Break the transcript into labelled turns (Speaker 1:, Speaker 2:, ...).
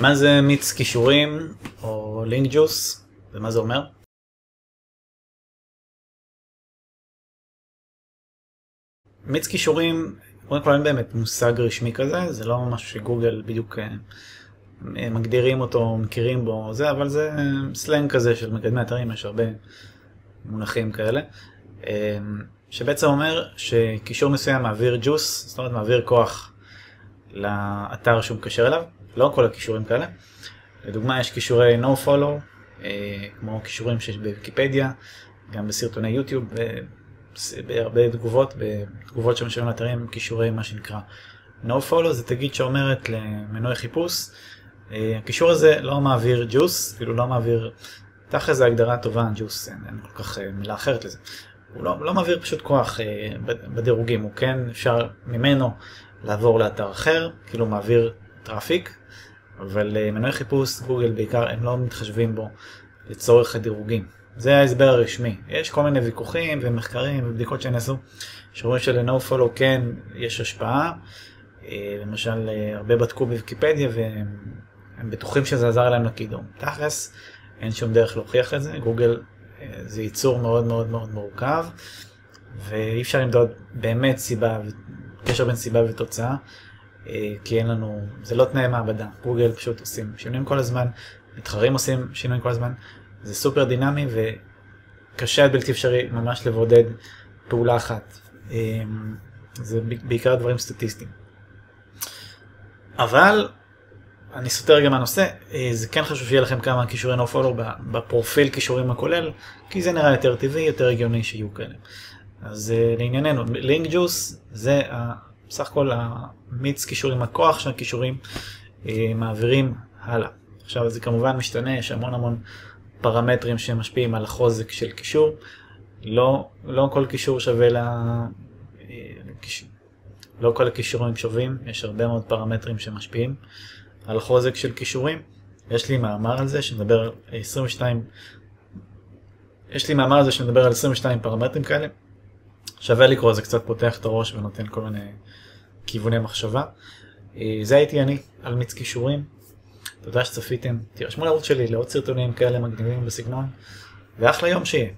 Speaker 1: מה זה מיץ כישורים או לינק ג'וס ומה זה אומר? מיץ כישורים, קודם כל אין באמת מושג רשמי כזה, זה לא משהו שגוגל בדיוק אה, מגדירים אותו, מכירים בו, זה, אבל זה סלנג כזה של מקדמי אתרים, יש הרבה מונחים כאלה, אה, שבעצם אומר שקישור מסוים מעביר ג'וס, זאת אומרת מעביר כוח לאתר שהוא מקשר אליו, לא כל הכישורים כאלה. לדוגמה יש כישורי no follow, אה, כמו כישורים שיש בוויקיפדיה, גם בסרטוני יוטיוב, בהרבה תגובות, בתגובות שמשלמים לאתרים, כישורי מה שנקרא no follow, זה תגיד שאומרת למנועי חיפוש, אה, הקישור הזה לא מעביר ג'וס, כאילו לא מעביר, תכל'ס זה הגדרה טובה, ג'וס, אין, אין כל כך אה, מילה אחרת לזה. הוא לא, לא מעביר פשוט כוח אה, בדירוגים, הוא כן אפשר ממנו לעבור לאתר אחר, כאילו מעביר traffic, אבל אה, מנועי חיפוש, גוגל בעיקר, הם לא מתחשבים בו לצורך הדירוגים. זה ההסבר הרשמי. יש כל מיני ויכוחים ומחקרים ובדיקות שנעשו, שאומרים ש no follow כן יש השפעה. אה, למשל, אה, הרבה בדקו בוויקיפדיה והם בטוחים שזה עזר להם לקידום. תכלס, אין שום דרך להוכיח את זה. גוגל זה ייצור מאוד מאוד מאוד מורכב, ואי אפשר למדוד באמת סיבה, קשר בין סיבה ותוצאה. אה, כי אין לנו, זה לא תנאי מעבדה, גוגל פשוט עושים שינויים כל הזמן, מתחרים עושים שינויים כל הזמן, זה סופר דינמי וקשה עד בלתי אפשרי ממש לבודד פעולה אחת. אה, זה בעיקר דברים סטטיסטיים. אבל אני סותר גם מהנושא, אה, זה כן חשוב שיהיה לכם כמה כישורי no follow בפרופיל כישורים הכולל, כי זה נראה יותר טבעי, יותר הגיוני שיהיו כאלה. אז לענייננו, לינק ג'וס זה בסך הכל המיץ קישורים, הכוח של הכישורים אה, מעבירים הלאה. עכשיו זה כמובן משתנה, יש המון המון פרמטרים שמשפיעים על החוזק של קישור. לא, לא כל קישור שווה ל... אה, לא כל הכישורים שווים, יש הרבה מאוד פרמטרים שמשפיעים על חוזק של כישורים. יש לי מאמר על זה שמדבר על 22, יש לי מאמר על זה שמדבר על 22 פרמטרים כאלה. שווה לקרוא, זה קצת פותח את הראש ונותן כל מיני כיווני מחשבה. אה, זה הייתי אני, על מיץ כישורים. תודה שצפיתם, תירשמו לערוץ שלי לעוד סרטונים כאלה מגניבים בסגנון, ואחלה יום שיהיה.